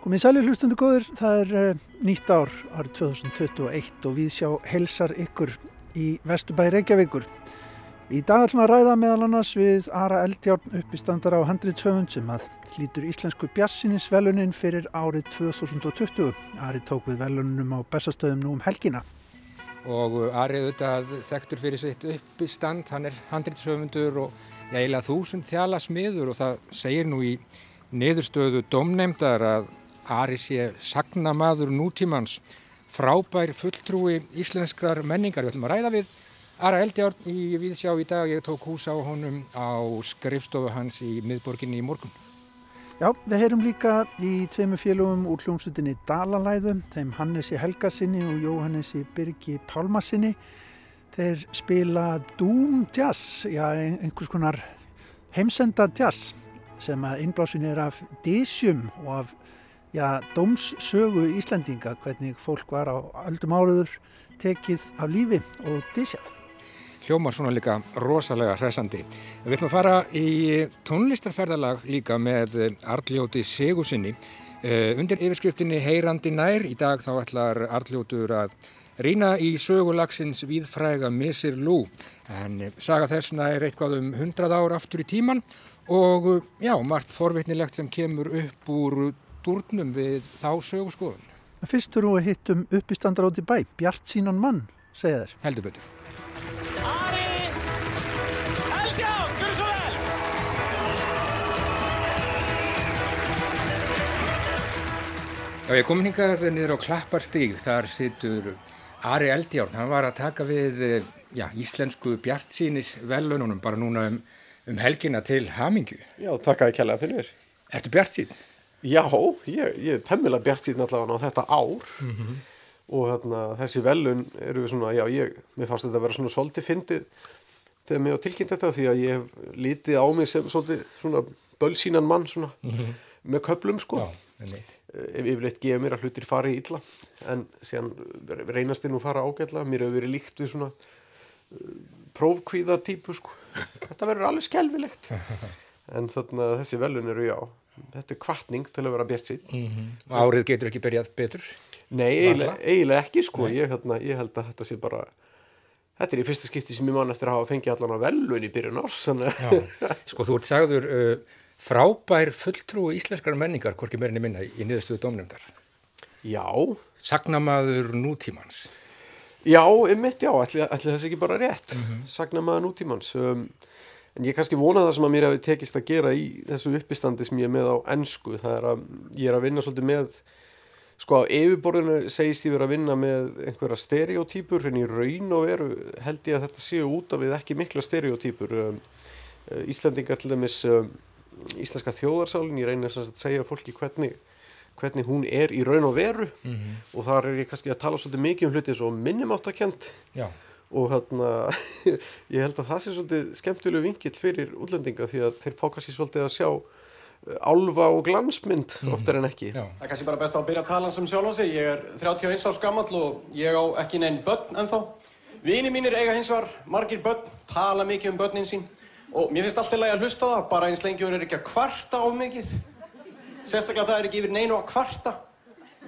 Komið sæli hlustundu góður, það er uh, nýtt ár árið 2021 og við sjá helsar ykkur í Vesturbæri Reykjavíkur. Í dag ætlum að ræða meðal annars við Ara Eldjárn uppistandar á 100 sögund sem að hlýtur íslensku bjassinisvelunin fyrir árið 2020. Ari tók við velunum á bestastöðum nú um helgina. Og Ari auðvitað þekktur fyrir sitt uppistand, hann er 100 sögundur og eiginlega þúsund þjala smiður og það segir nú í niðurstöðu domnemdar að Ari sé sagnamaður nútímans, frábær fulltrúi íslenskrar menningar. Við ætlum að ræða við Ara Eldjárn í Víðsjá í dag. Ég tók hús á honum á skrifstofu hans í miðborginni í morgun. Já, við heyrum líka í tveimu félögum úr hljómsutinni Dalalæðum, þeim Hannesi Helgasinni og Jóhannesi Birgi Pálmasinni. Þeir spila Doom Jazz, já, einhvers konar heimsenda jazz sem að innblásin er af dísjum og af já, dómssögu Íslandinga, hvernig fólk var á öldum áraður tekið af lífi og dísjað. Hljómar svona líka rosalega hressandi. Við ætlum að fara í tónlistarferðalag líka með Arljóti Sigursinni. Eh, undir yfirskriftinni Heyrandi nær í dag þá ætlar Arljótur að rýna í sögulagsins viðfræga Missir Lú. En saga þess nær eitthvað um 100 ár aftur í tíman og já, margt forvitnilegt sem kemur upp úr durnum við þá sögurskoðun. Fyrst þurfum við að hittum uppistandar átt í bæ, Bjart sínan mann, segja þér. Heldur betur. Já, ég kom hingað niður á Klapparstíg, þar situr Ari Eldjárn, hann var að taka við já, íslensku bjartsýnis velununum bara núna um, um helgina til Hamingju. Já, takk að ég kella fyrir. Ertu bjartsýn? Já, ég, ég er pemmilega bjart síðan allavega á þetta ár og þarna, þessi velun eru við svona, já, ég, mér fannst þetta að vera svona svolítið fyndið þegar mér á tilkynnt þetta því að ég hef lítið á mig sem svolítið svona bölsínan mann svona með köplum sko. Já, enni. Ef yfirleitt gefur mér að hlutir fari illa en síðan reynast þið nú fara ágætla, mér hefur verið líkt við svona uh, prófkvíða típu sko. Þetta verður alveg skelvilegt en þarna þessi velun eru já þetta er kvartning til að vera bjart sín Mm -hmm. Árið getur ekki byrjað betur. Nei, eiginlega, eiginlega ekki sko. Ég, hérna, ég held að þetta sé bara þetta er í fyrsta skipti sem ég man eftir að hafa fengið allan að velun í byrjun árs þannig að sko þú ert sagður uh, frábær fulltrúi íslenskar menningar, hvorki meirinni minna, í niðurstöðu domnefndar. já, Sagnamaður nútímans. já, einmitt já ætli, ætli þessi ekki bara rétt mm -hmm. sagna maður nútímans um, en ég kannski vona það sem að mér hefði tekist að gera í þessu uppistandi sem ég er með á ennsku, það er að ég er að vinna svolítið með sko á yfirborðinu segist ég verið að vinna með einhverja stereotýpur en í raun og veru held ég að þetta séu út af við ekki mikla stereotýpur um, Íslandingar til dæmis um, íslenska þjóðarsálin, ég reynir að segja fólki hvernig, hvernig hún er í raun og veru. Og þar er ég kannski að tala svolítið mikið um hluti eins og minnumáttakent Já, og hérna ég held að það sé svolítið skemmtilegu vingill fyrir útlendinga því að þeir fá kannski svolítið að sjá uh, álfa og glansmynd oftar en ekki. Já. Það er kannski bara best að byrja að tala sem sjálf á sig. Ég er 31 árs gammal og ég á ekki neinn börn ennþá. Vini mínir eiga hins vegar margir börn, tala mikið um börnin sín og mér finnst alltaf lægi að hlusta á það, bara eins lengi og er ekki að kvarta á mikið. Sérstaklega það er ekki yfir neinu að kvarta.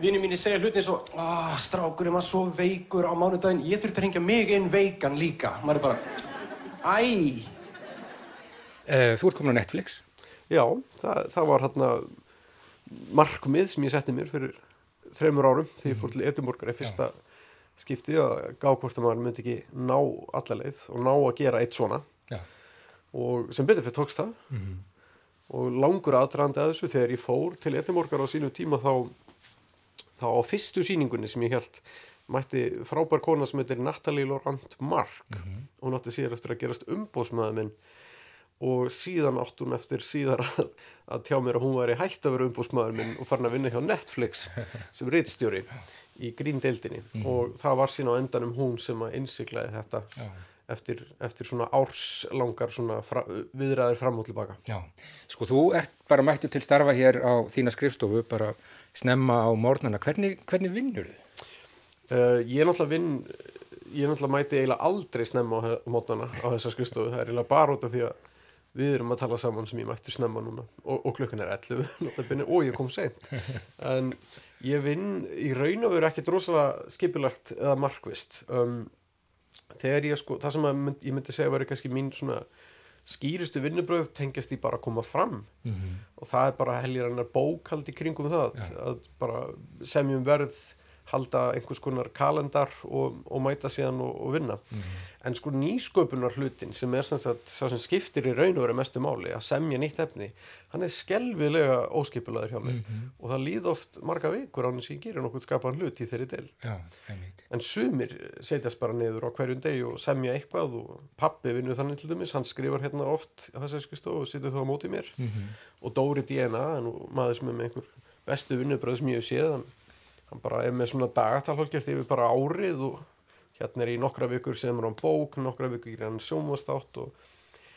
Vini mínir segja hluti eins og ah, strákurinn var svo veikur á mánudaginn, ég þurfti að ringja mig inn veikan líka. Maður er bara, æ, Uh, þú ert komin á Netflix. Já, það, það var hérna markmið sem ég setti mér fyrir þreymur árum þegar ég fór til Edinborgar í fyrsta skipti að gá hvort að maður myndi ekki ná alla leið og ná að gera eitt svona Já. Og sem betur fyrir tókst það. Og langur aðdraðandi að þessu þegar ég fór til Edinborgar á sínu tíma þá, þá á fyrstu sýningunni sem ég held mætti frábær kona sem heitir Natalie Laurent Mark og hún átti síðar eftir að gerast umbóðsmaður minn. Og síðan átt hún eftir síðar að, að tjá mér að hún væri hægt að vera umbúsmaður minn og farin að vinna hjá Netflix sem reitstjóri í gríndeildinni. Og það var sín á endanum hún sem að innsiklaði þetta eftir, eftir svona árslangar svona fra, viðræðir fram og tilbaka Já, sko þú ert bara mættur til starfa hér á þína skrifstofu, bara snemma á morgnana. Hvernig, hvernig vinnur þið? uh, ég er náttúrulega vinn ég er náttúrulega mæti eiginlega aldrei snemma á mótnana á þessa skristofu, það er eiginlega bara út af því að við erum að tala saman sem ég mætti snemma núna og, og klukkan er 11 notabene, og ég kom seint en ég vinn í raun og veru ekkert rosalega skipulagt eða markvist um, þegar ég sko, það sem mynd, ég myndi segja væri kannski mín svona skýrustu vinnubröð tengjast í bara að koma fram Mhm. og það er bara helgir hennar bókald í kringum það að bara semjum verð halda einhvers konar kalendar og, og mæta síðan og, og vinna. En sko nýsköpunar hlutin sem er sem sagt, sá sem skiptir í raun og veru mestu máli að semja nýtt efni hann er skelvilega óskipulaður hjá mér. Og það líð oft marga vikur án þess að ég gerir nokkuð skapaðan hlut í þeirri Já, einmitt. en sumir setjast bara niður á hverjum degi og semja eitthvað og pappi vinnur þannig til dæmis, hann skrifar hérna oft að þessari skristofu og situr þá á móti mér. Og Dóri DNA, en maður sem er með einhver bestu vinnubröð sem ég hef séð hann, hann bara er með svona dagatalhólkjart yfir bara árið og hérna er í nokkra vikur sem er hann bók, nokkra vikur er hann sjónvastátt og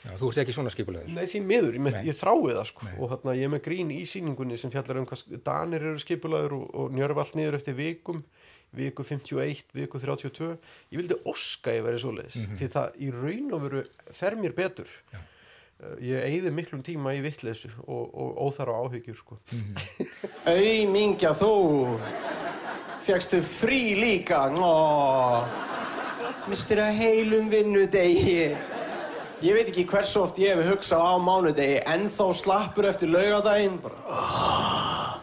Já, þú ert ekki svona skipulaður. Nei, því miður, ég, með, ég þrái það sko. Nei. og hérna ég er með grín í síningunni sem fjallar um hvað Danir eru skipulaður og, og njörf allt niður eftir vikum viku 51, viku 32 ég vildi oska ég verið svoleiðis því það í raun og veru fer mér betur. Já. Uh, ég eigði miklum tíma í vittleysu og, og óþara áhyggjur sko. Auðmingja þú Fjöxtu frí líka? Nó Mistir að heilum vinnudegi. Ég veit ekki hversu oft ég hef hugsað á mánudegi. Ennþá slappur eftir laugadaginn Bara "Ah,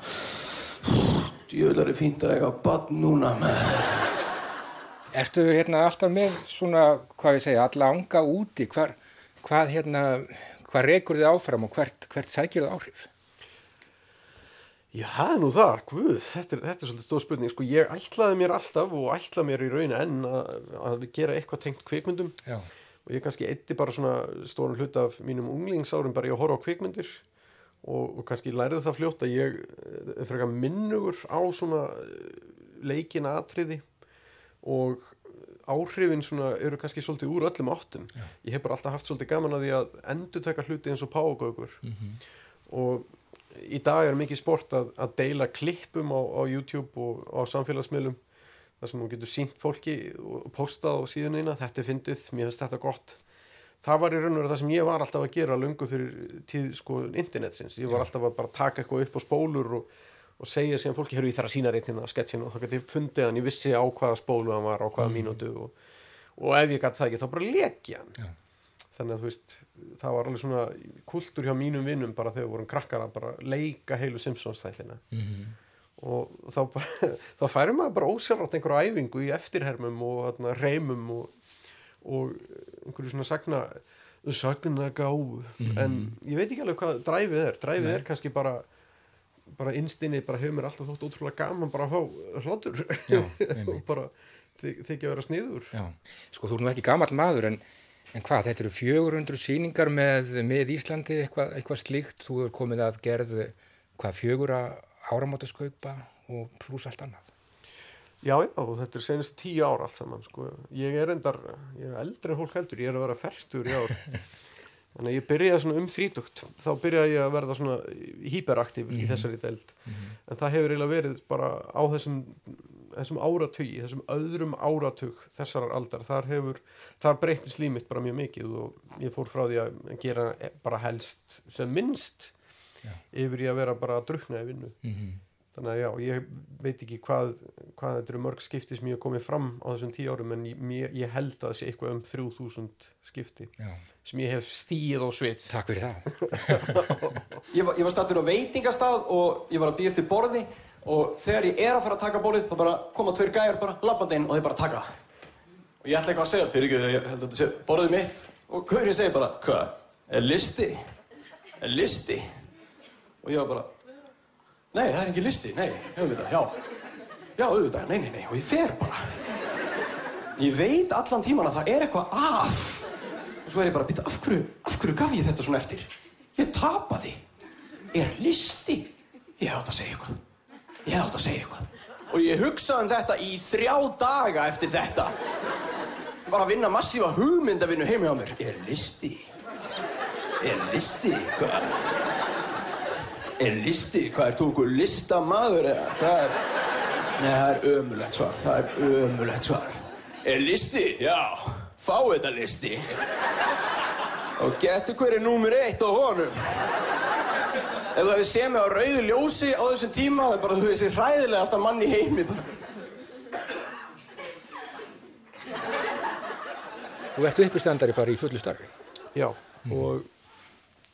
Djöðlar er fínt að eiga badn núna maður." Ertu hérna alltaf með svona, hvað ég segja, alla anga úti, hvar, hvað hérna, hvað rekur þið áfram og hvert, hvert sækir þið áhrif? Já, það er nú það, guð, þetta er, þetta er svolítið stóð spurning. Sko ég ætlaði mér alltaf og ætla mér í raun enn að, að gera eitthvað tengt kvikmyndum. Já, og ég kannski eitti bara svona stóran hlut af mínum unglingsárum bara í að horfa á kvikmyndir. Og, og kannski læriði það fljótt að ég eh, er frekar minnugur á svona eh, leikina atriði. Og áhrifin svona eru kannski svolítið úr öllum áttum. Já. ég hef bara alltaf haft svolítið gaman að því að endur taka hluti eins og págaugur og í dag er mikið sport að, að deila klippum á, á YouTube og á samfélagsmiðlum þar sem hún getur sínt fólki og posta á síðunina, þetta er fyndið, mér finnst þetta gott. Það var í raun og veru það sem ég var alltaf að gera lungu fyrir tíð sko internetsins, ég var alltaf að bara taka eitthvað upp á spólur og, og segja síðan fólki, herru ég þarf að sína reytina sketsinu og þá gæti ég fundið hann, ég vissi á hvaða spólu hann var, á hvaða mínútu og, og ef ég gæti það ekki, þá bara leki hann. Já. Þannig að þú veist, það var alveg svona kultur hjá mínum vinnum bara þegar við vorum krakkar að bara leika heilu Simpsons þættina. Mhm. og þá, bara, þá færi maður bara ósjálfrátt einhverju æfingu í eftirhermum og þarna, reymum og, og einhverju svona sagna sagna gáfu en ég veit ekki alveg hvað dræfið er. Dræfið Nei. er kannski bara bara innstinni, bara hefur mér alltaf þótt ótrúlega gaman bara að fá hlátur. Já, og bara þy- þykja að vera sniður. Já, sko þú nú ekki gamall maður en, en hvað, þetta eru 400 sýningar með, með Íslandi, eitthvað, eitthvað slíkt, þú er komið að gerð hvað, fjögura áramótaskaupa og pluss allt annað. Já, já, þetta er senustu tíu ár allt saman, sko. Ég er endar, ég er eldri en fólk heldur, ég er að vera færtur í ár. Þannig að ég byrjaði svona um þrítugt, þá byrjaði ég að verða svona hyperaktífur í þessari deild. En það hefur eiginlega verið bara á þessum, þessum áratugi, þessum öðrum áratug þessarar aldar. Þar hefur, þar breytist límitt bara mjög mikið og ég fór frá því að gera bara helst sem minnst Já. yfir í að vera bara að drukna í vinnu. Mm Þannig að já, ég veit ekki hvað, hvað þetta eru mörg skipti sem ég hef komið fram á þessum tíu árum en ég, ég held að það sé eitthvað um 3000 skipti Já, sem ég hef stíð á svið. takk fyrir það. Ég var, ég var stattur á veitingastað og ég var að býja eftir borði og þegar ég er að fara að taka borðið þá bara koma tveir gæjar bara labbandi inn og þeir bara taka og ég ætla eitthvað að segja fyrir ekki, ég held að þetta sé borðið mitt og Gaurinn segir bara, hvað, er listi? Er listi? og ég var bara nei, það er ekki listi, nei, auðvitað, já já, auðvitað, nei, nei, nei, og ég fer bara ég veit allan tíman að það er eitthvað að og svo er ég bara, býta, af hverju, af hverju gaf ég þetta svona eftir? Ég tapaði. Er listi? Ég átt að segja eitthvað. Ég átt að segja eitthvað. Og ég hugsaði um þetta í þrjá daga eftir þetta. Ég var að vinna massífa hugmyndavinnu heim hjá mér. Er listi? Er listi? Hvað? Er listi? Hvað er þú einhver listamaður eða? Hvað er? Nei, það er ömulegt svar. Það er ömulegt svar. Er listi? Já. Fá þetta listi. Og getur hver er númur eitt á honum? Ef þú hefði séð mig á rauðu ljósi á þessum tíma, það er bara þú veist þessi hræðilegasta mann í heimi bara. Þú ert uppistandari bara í fullu starfi. Já, og það hefur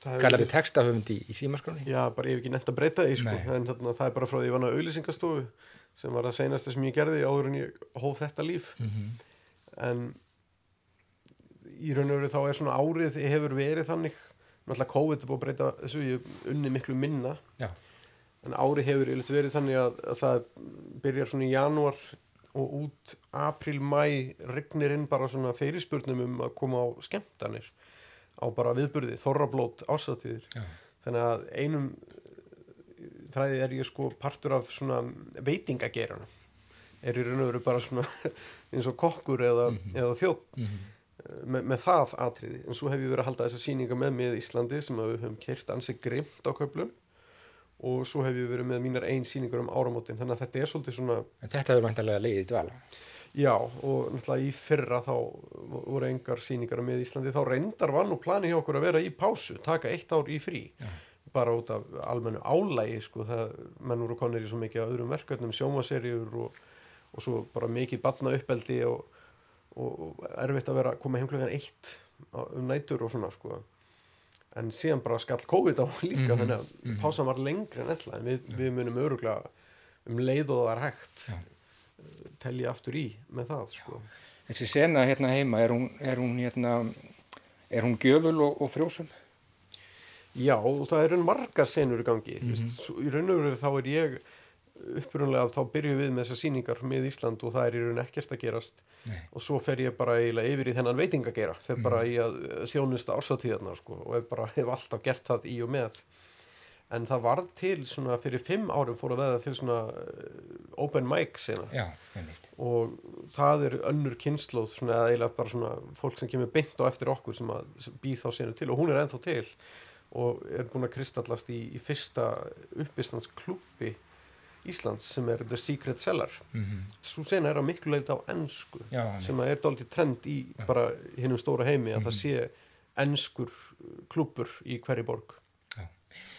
Kallar þið textahöfund í, í símaskráni? Já, bara ég hef ekki nefnt að breyta því sko. En þarna, það er bara frá því ég vann á auðlýsingastofu sem var það seinasta sem ég gerði áður en ég hóf þetta líf Mhm. en í raun og veru þá er svona árið hefur verið þannig náttúrulega COVID er búið að breyta þessu ég unni miklu minna Já. en árið hefur verið þannig að, að það byrjar svona í janúar og út april, mæ rignir inn bara svona fyrirspurnum um að koma á skemmtanir á bara viðburði, þorrablót, ásatíðir Já. þannig að einum uh, þræði er ég sko partur af svona veitingagerana er í raun og veru bara svona eins og kokkur eða, eða þjótt Mhm. með, með það atriði. En svo hef ég verið að halda þessa sýninga með með Íslandi sem við höfum kert ansi grimt á köflum. Og svo hef ég verið með mínar einn sýningar um áramótin. Þannig að þetta er svolítið svona En þetta hefur vantarlega leiðið dvala. Já og náttúrulega í fyrra þá voru engar sýningar með Íslandi þá reyndar var nú plani hjá okkur að vera í pásu taka eitt ár í frí Já. bara út af almennu álægi sko það menn voru konir í svo mikið öðrum verkefnum sjómaserjur og, og svo bara mikið batna uppeldi og, og, erfitt að vera koma heim klukkan eitt um nætur og svona sko en síðan bara skall COVID á líka Mhm, þannig að mhm. pásan var lengri en ella en við, við munum öruglega um leið og það er hægt Já. Telja aftur í með það sko Þessi sena hérna heima, er hún, er hún, hérna, er hún gjöful og, og frjósum? Já, og það eru margar senur í gangi mm Mhm. -hmm. í raun og veru þá er ég upprunlega þá byrjum við með þessar sýningar með Ísland og það er í raun ekkert að gerast Nei. og svo fer ég bara eiginlega yfir í þennan veitingagera fer bara Mhm. í að þjónusta ársatíðarnar sko, og hef bara hef alltaf gert það í og með en það varð til svona fyrir fimm árum fór að veða til svona uh, open mic Já, einmitt. og það er önnur kynnslóð svona eða eiginlega bara svona fólk sem kemur beint á eftir okkur sem, að, sem býr þá senu til. Og hún er ennþá til. Og er búin að kristallast í, í fyrsta uppistandsklúpi Íslands sem er The Secret Cellar. Mm svo sena er að miklu leita á ennsku Já, sem að er dálítið trend í bara hinnum stóra heimi að það Mhm. sé ennskur klúpur í hverju borg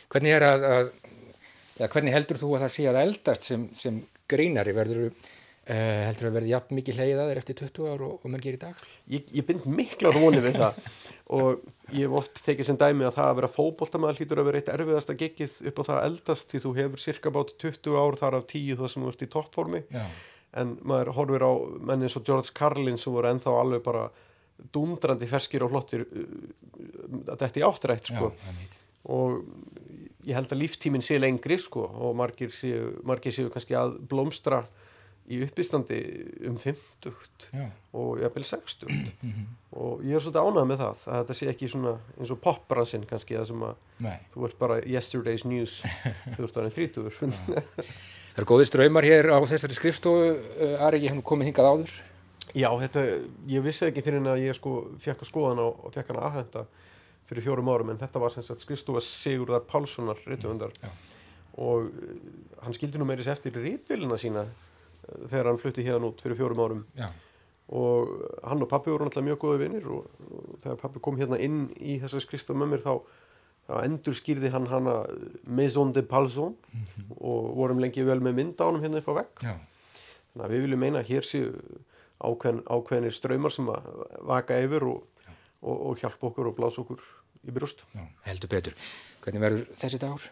Hvernig er að, að já, hvernig heldur þú að það sé að eldast sem, sem grínari verður, uh, heldur að verði jafn mikið leiðaðir eftir 20 ár og, og menn gerir í dag? ég, ég bind miklar vonið við það. Og ég hef oft tekið sem dæmi að það að vera fótboltamaður hlýtur að vera eitt erfiðasta giggið upp á það að eldast því þú hefur cirka bát 20 ár þar af 10 það sem þú ert í toppformi. Já. en maður horfir á menn eins og George Carlin sem voru ennþá alveg bara dúndrandi ferskir og flottir uh, að þetta í áttrætt sko. Já, og ég held að líftíminn sé lengri sko og margir séu, margir séu kannski að blómstra í uppistandi um 50 Já. og jafnvel 60 Mhm. og ég er svolítið ánægð með það að þetta sé ekki svona eins og popbransinn kannski það sem að Nei. þú ert bara yesterday's news þú ert orðin 30 Það eru góðir ströymar hér á þessari skrifstofu, uh, Ari, ég hef nú komið hingað áður. Já, þetta, ég vissi ekki fyrir en að ég sko fekk að skoða hana og, fekk hana aðhenda fyrir fjórum árum en þetta var sem sagt skrifstofa Sigurðar Pálssonar rithöfundar Já. og uh, hann skildi nú meiri sér eftir rítvilina sína uh, þegar hann flutti hérna út fyrir fjórum árum Já. og hann og pappi voru náttúrulega mjög góði vinnir og, og þegar pappi kom hérna inn í þessa skrifstofa með mér þá, þá endur skýrði hann hana Maison de Palsson og vorum lengi vel með mynd á honum hérna upp á vegg Já. Þannig að við viljum meina að hér séu ákveðin, ákveðinir ströymar sem að vaka yfir og, og, og hjálpa okkur og blása okkur í brjóst. Já, heldur betur. Hvernig verður þessi dagur?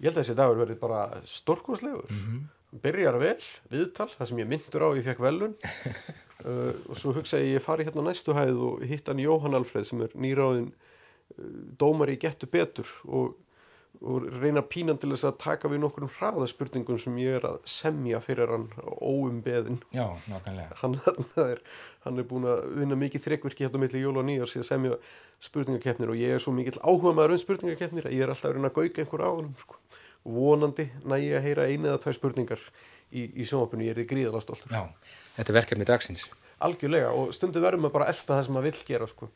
Ég held að þessi dagur verði bara stórkoslegur. Byrjar vel, viðtal, það sem ég myndur á, ég fekk velun uh, og svo hugsaði ég, ég fari hérna næstu hæð og hitt hann Jóhann Alfreð sem er nýráðin uh, dómari í gettu betur og, og reyna pínan til þess að taka við nokkrum hraðaspurningum sem ég er að semja fyrir hann óumbeðin. Já, nákvæmlega. hann, er, hann er búin að vinna mikið þrekvirki hérna millir jól og nýjar síðan semja spurningakeppnir og ég er svo mikill áhuga maður um spurningakeppnir að ég er alltaf að reyna að gauka einhver á hann sko. vonandi næ ég að heyra eina eða tvær spurningar í, í sjónvapinu, ég er því gríðala stoltur Já, þetta er verkefni dagsins. algjörlega og stundu verðum að bara elta það sem maður vill gera sko.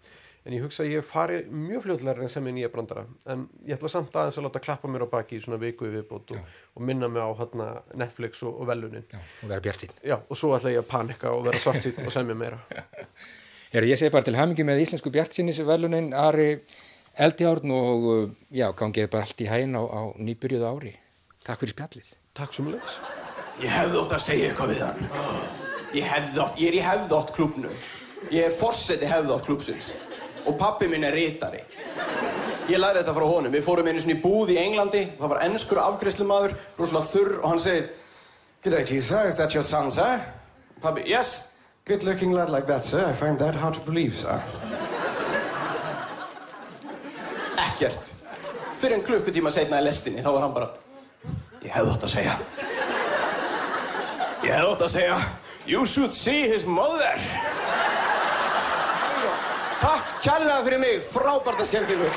En ég hugsa að ég fari mjög fljóðlega en sem er nýja brandara en ég ætla samt aðeins að láta klappa mér á baki í svona viku í viðbót og, og minna mig á hana, Netflix og, og velunin Já, og vera bjart sín. Já, og svo ætla ég að panika og vera svart og semja meira Er, ég segi bara til hamingi með Íslensku Bjartsinnis velunin Ari Eldjárn og já, gangið bara allt í hægin á, á nýbyrjuðu ári. Takk fyrir spjallið. Takk svo mjög Ég hefði ótt að segja eitthvað við hann. Ég hefði ótt, ég er í hefðótt klubnu. Ég er forseti hefðótt klubsins. Og pappi minn er rítari. Ég læri þetta frá honum. Við fórum einu svona í búð í Englandi. Það var ennskur afgriðslumadur, rosalega þurr, og hann segir Good day, Lisa. Is that your son, sir? Pappi, yes. Good looking lad like that, sir. I find that hard to believe, sir. Ekkert. Fyrir en klukkutíma setna í lestinni, þá var hann bara Ég hefði ótt að segja. Ég hefði ótt að segja You should see his mother. Takk kærlega fyrir mig, frábært að skemmt ykkur.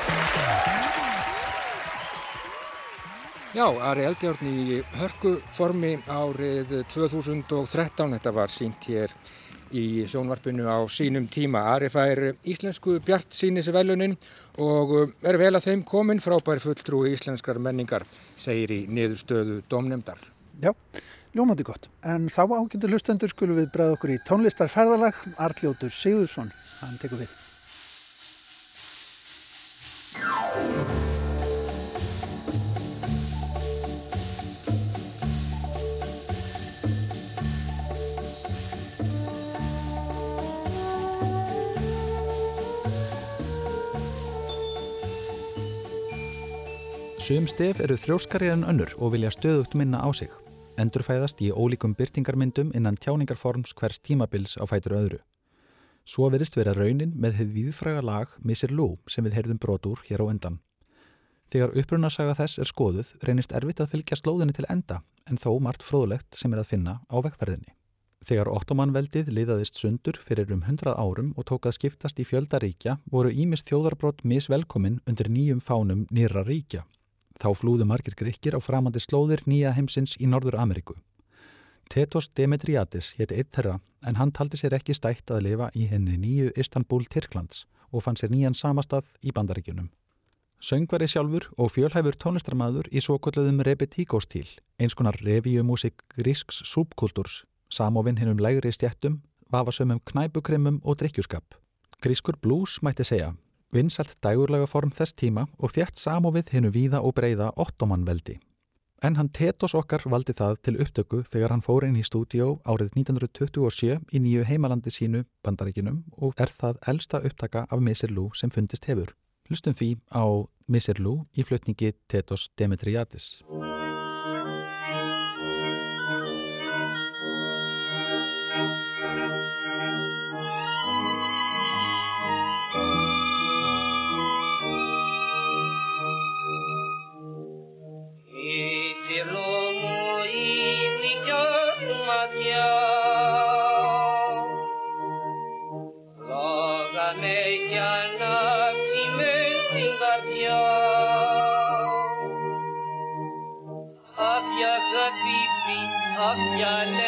Já, Ari Eldjárn í hörkuformi árið 2013, þetta var sínt hér í sjónvarpinu á sínum tíma. Ari fær íslensku bjart sínis velunin og er vel að þeim komin frábær fulltrúi íslenskar menningar, segir í niðurstöðu domnemdar. Já, ljómandi gott. En þá ágættu hlustendur skulum við bregða okkur í tónlistarferðalag. Arljótur Sigurðsson, hann tekur við. Sum stef eru þrjóskari en önnur og vilja stöðugt minna á sig. Endurfæðast í ólíkum byrtingarmyndum innan tjáningarforms hvers tímabils á fætur öðru. Svo verist vera raunin með hefð viðfræga lag Missir Lou sem við heyrðum brotur hér á endan. Þegar upprunarsaga þess er skoðuð reynist erfitt að fylgja slóðinni til enda en þó margt fróðlegt sem er að finna á vekkferðinni. Þegar ottomanveldið liðaðist sundur fyrir um hundrað árum og tók að skiptast í fjöldaríkja voru ímist þjóðarbrott misvelkomin undir nýjum fánum nýra ríkja. Þá flúðu margir gríkir á framandi slóðir nýja heimsins í Norður Ameríku. Tetos Demetriadis hétt eitt þeirra en hann taldi sér ekki stætt að lifa í henni nýju Istanbul Tyrklands og fann sér nýjan samastað í bandaríkjunum. Söngvari sjálfur og fjölhæfur tónlistarmadur í svo kolluðum repetíkóstíl, eins konar revíumúsik grísks súbkultúrs, samofinn hennum lægri stjættum, vafasömmum knæpukrimum og drikkjuskap. Grískur blues mætti segja, vinsalt dægurlega form þess tíma og þjætt samofið hennu víða og breyða ottomanveldi. En hann Tetos okkar valdi það til upptöku þegar hann fór inn í stúdíó árið 1927 í nýju heimalandi sínu bandaríkinum og er það elsta upptaka af Missir Lou sem fundist hefur. Hlustum því á Missir Lou í flutningi Tetos Demetriadis. Yeah.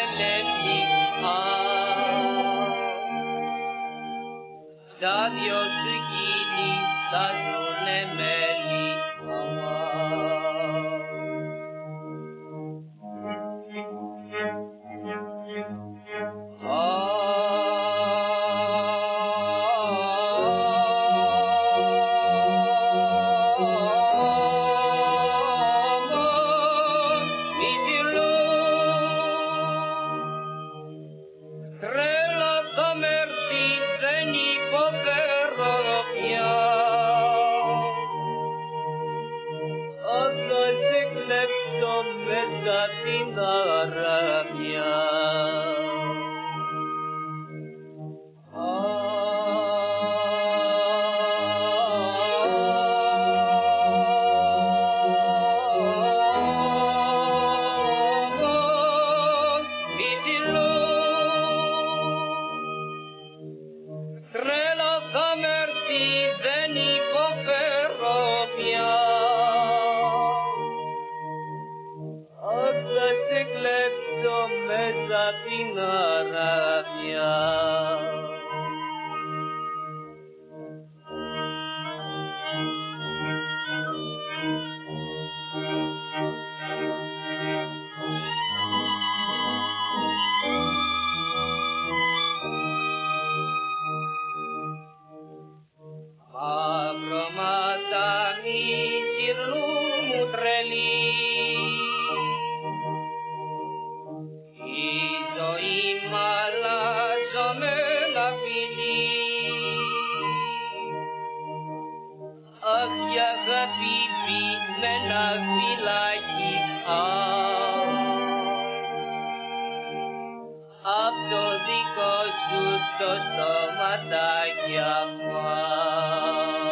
το δικό σου το στόματάκι αμά.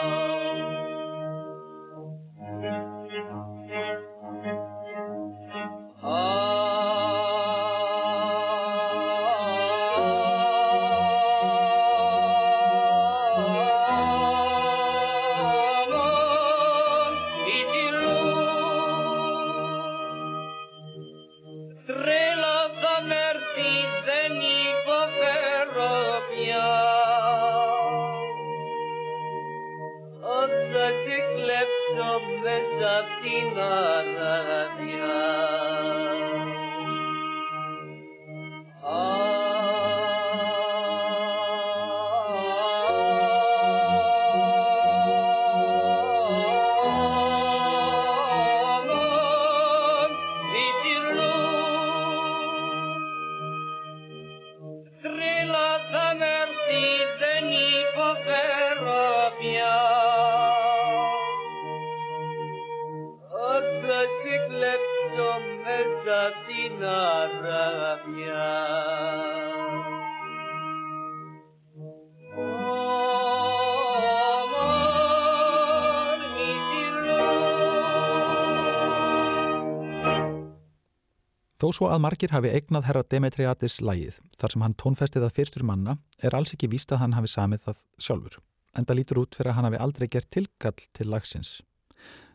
Svo að margir hafi eignað herra Demetriadis lægið þar sem hann tónfestið að fyrstur manna er alls ekki víst að hann hafi samið það sjálfur. Enda lítur út fyrir að hann hafi aldrei gert tilkall til lagsins.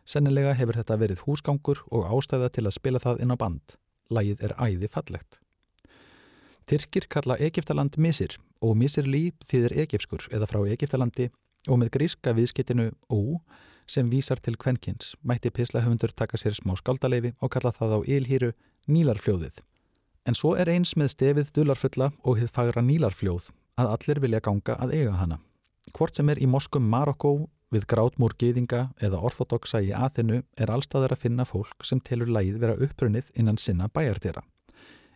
Sennilega hefur þetta verið húsgangur og ástæða til að spila það inn á band. Lægið er æði fallegt. Tyrkir kalla Egiptaland Misir og Misirlí þýðir Egipskur eða frá Egiptalandi og með gríska viðskiptinu Ó sem vísar til kvenkins mætti pislahöfundur taka sér smá skáldaleifi og kalla það á ylhýru Nílarfljóðið. En svo er eins með stefið dularfulla og hið fagra Nílarfljóð að allir vilja ganga að eiga hana. Hvort sem er í Moskum Marokko við grátmúr geðinga eða orthodoxa í aðinu er allstaðar að finna fólk sem telur lægið vera upprunnið innan sinna bæjartýra.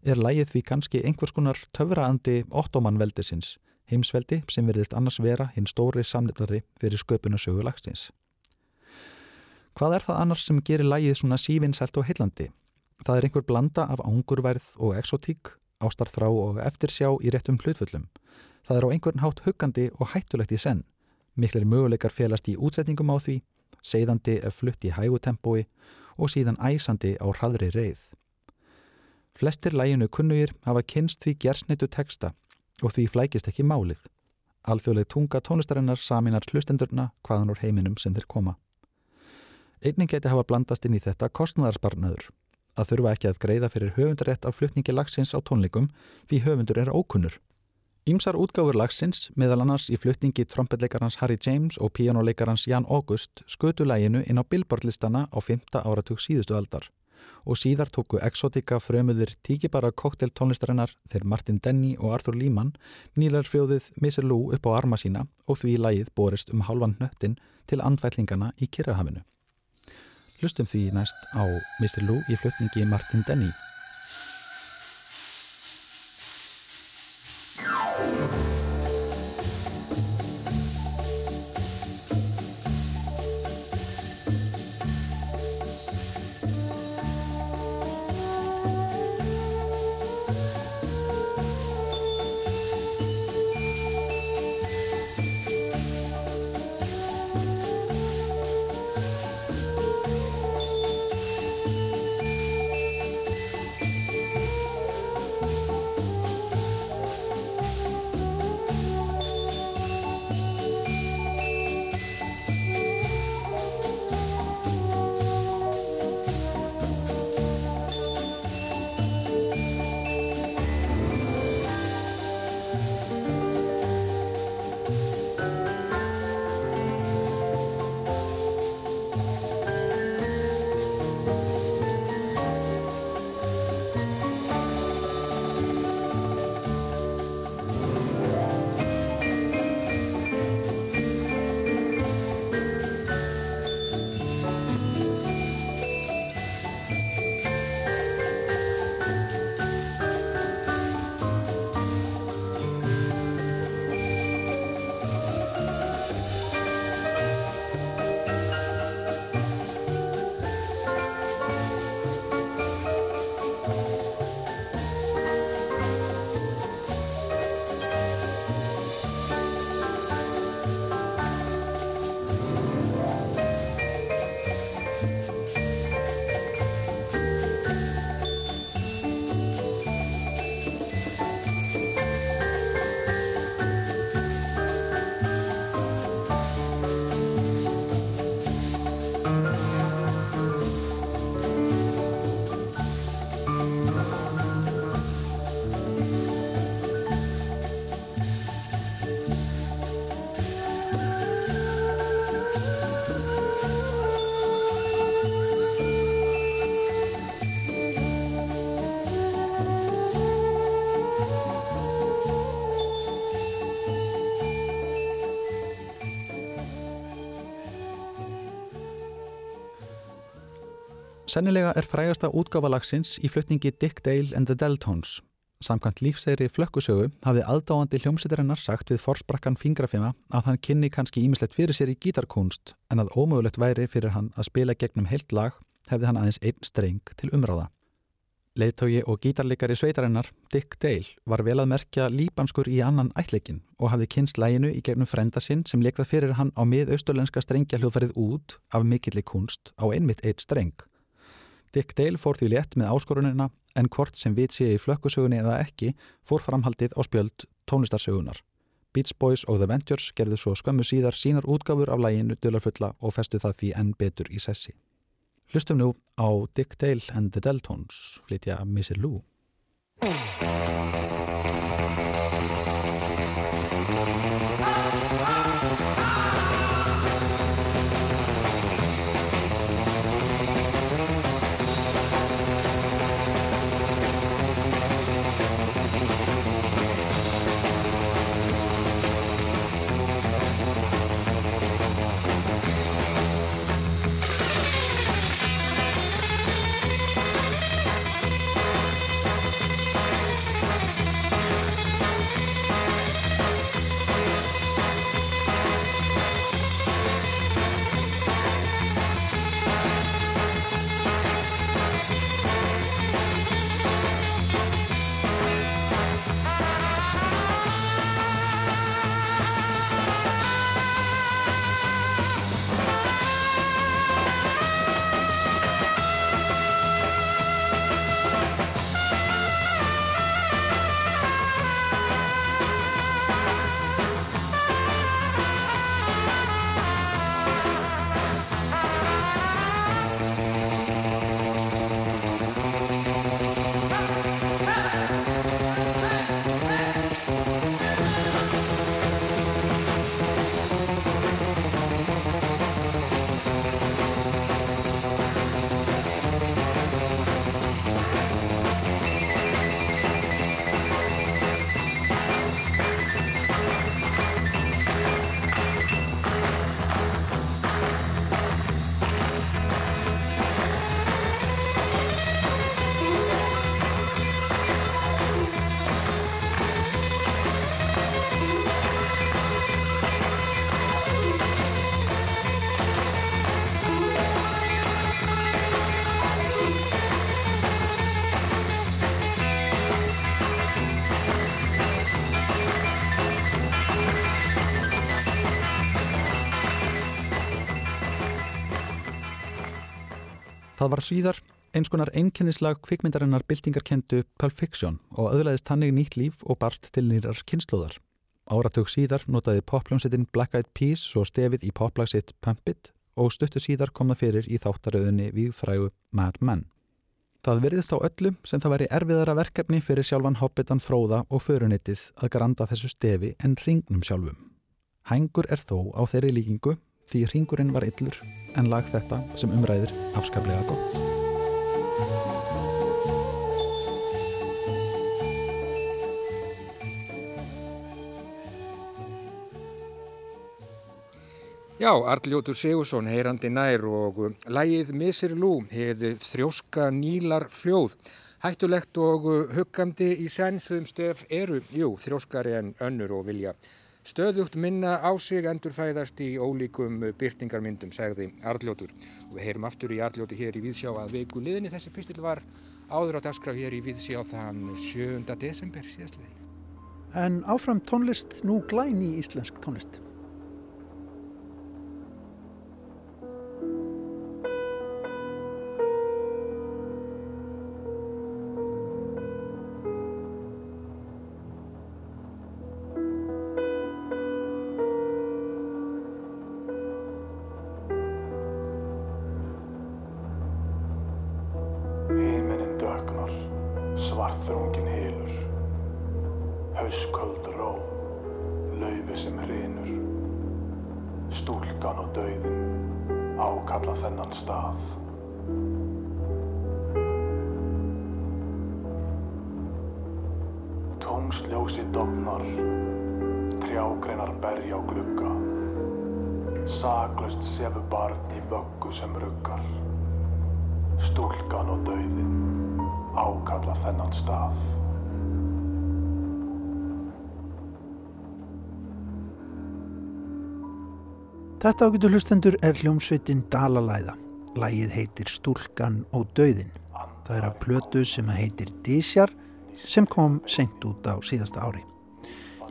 Er lægið því kannski einhvers konar töfraandi ottomanveldisins, heimsveldi sem verðist annars vera hinn stóri samnefnari fyrir sköpunasögu lagstins. Hvað er það annars sem gerir lægið svona sívinsælt og heillandi? Það er einhver blanda af ángurverð og exotík, ástarþrá og eftirsjá í réttum hlutfullum. Það er á einhvern hátt huggandi og hættulegt í senn. Miklir möguleikar félast í útsetningum á því, segðandi ef flutt í hægutempói og síðan æsandi á hraðri reið. Flestir læginu kunnugir hafa kynst því gersnitu teksta og því flækist ekki málið. Alþjóðleg tunga tónlistarinnar saminar hlustendurna hvaðan úr heiminum sem þeir koma. Einning geti hafa blandast inn í þetta kostnæðarsparnaður að þurfa ekki að greiða fyrir höfundarétt af flutningi lagsins á tónleikum því höfundur er ókunnur. Ímsar útgáfur lagsins, meðal annars í flutningi trompetleikarans Harry James og píjánuleikarans Jan August skutu læginu inn á billboardlistana á 5. áratug síðustu aldar og síðar tóku exotika frömuðir tíkibara kokteltónlistarinnar þegar Martin Denny og Arthur Lehmann nýlar frjóðið Mr. Lou upp á arma sína og því lægið borist um halvan nöttin til andfællingana í Kirrahafinu. Hlustum því næst á Mr. Lou í flutningi Martin Denny. Sennilega er frægasta útgáfalagsins í flutningi Dick Dale and the Deltones. Samkvæmt lífsegri flökkusögu hafði aðdáandi hljómsýttarinnar sagt við forsprakkan fingrafima að hann kynni kannski ímislegt fyrir sér í gítarkunst en að ómögulegt væri fyrir hann að spila gegnum heilt lag hefði hann aðeins einn streng til umráða. Leithtógi og gítarleikari sveitarinnar, Dick Dale, var vel að merkja líbanskur í annan ætleikin og hafði kynst læginu í gegnum frenda sinn sem leikða fyrir hann á mið-austurlenska strengja hljóðfærið út af mikillig kunst á einmitt eitt streng. Dick Dale fór því létt með áskorunina en hvort sem við séu í flökkusögunni eða ekki fór framhaldið á spjöld tónlistarsögunar. Beach Boys og The Ventures gerðu svo skömmu síðar sínar útgáfur af læginu Dölarfulla og festu það því enn betur í sessi. Hlustum nú á Dick Dale and the Deltones flytja Missy Lou. Það var síðar eins konar einkennislag kvikmyndarinnar byltingarkendu Pulp Fiction og öðlaðist hannig nýtt líf og barst til nýrar kynnslóðar. Áratug síðar notaði popljónsettin Black Eyed Peas svo stefið í poplagsitt Pump It og stuttu síðar kom það fyrir í þáttaröðunni við frægu Mad Men. Það verðist á öllu sem það væri erfiðara verkefni fyrir sjálfan hoppitan fróða og förunitið að granda þessu stefi en ringnum sjálfum. Hængur er þó á þeirri líkingu því ringurinn var yllur en lag þetta sem umræðir afskaplega gott. Já, Arljótur Sigursson, heyrandi nær og lægið Missir Lú, hefði þrjóska nýlar fljóð. Hættulegt og huggandi í sensum stef eru, jú, þrjóskari en önnur og vilja Stöðugt minna á sig endurfæðast í ólíkum byrtingarmyndum, segði Arljótur. Og við heyrum aftur í Arljóti hér í Víðsjá að veiku liðinni þessi pistil var áður á dagskraf hér í Víðsjá þann 7. desember síðastliðin. En áfram tónlist nú glæni Ljósi dofnar, trjágreinar berja á glugga, saklaust sefur barn í vöggu sem ruggar. Stúlkan og dauðin ákalla þennan stað. Þetta ágætu hlustendur er hljómsveitin Dalalæða. Lægið heitir Stúlkan og Dauðin. Það er að plötu sem heitir Dísjar sem kom senkt út á síðasta ári.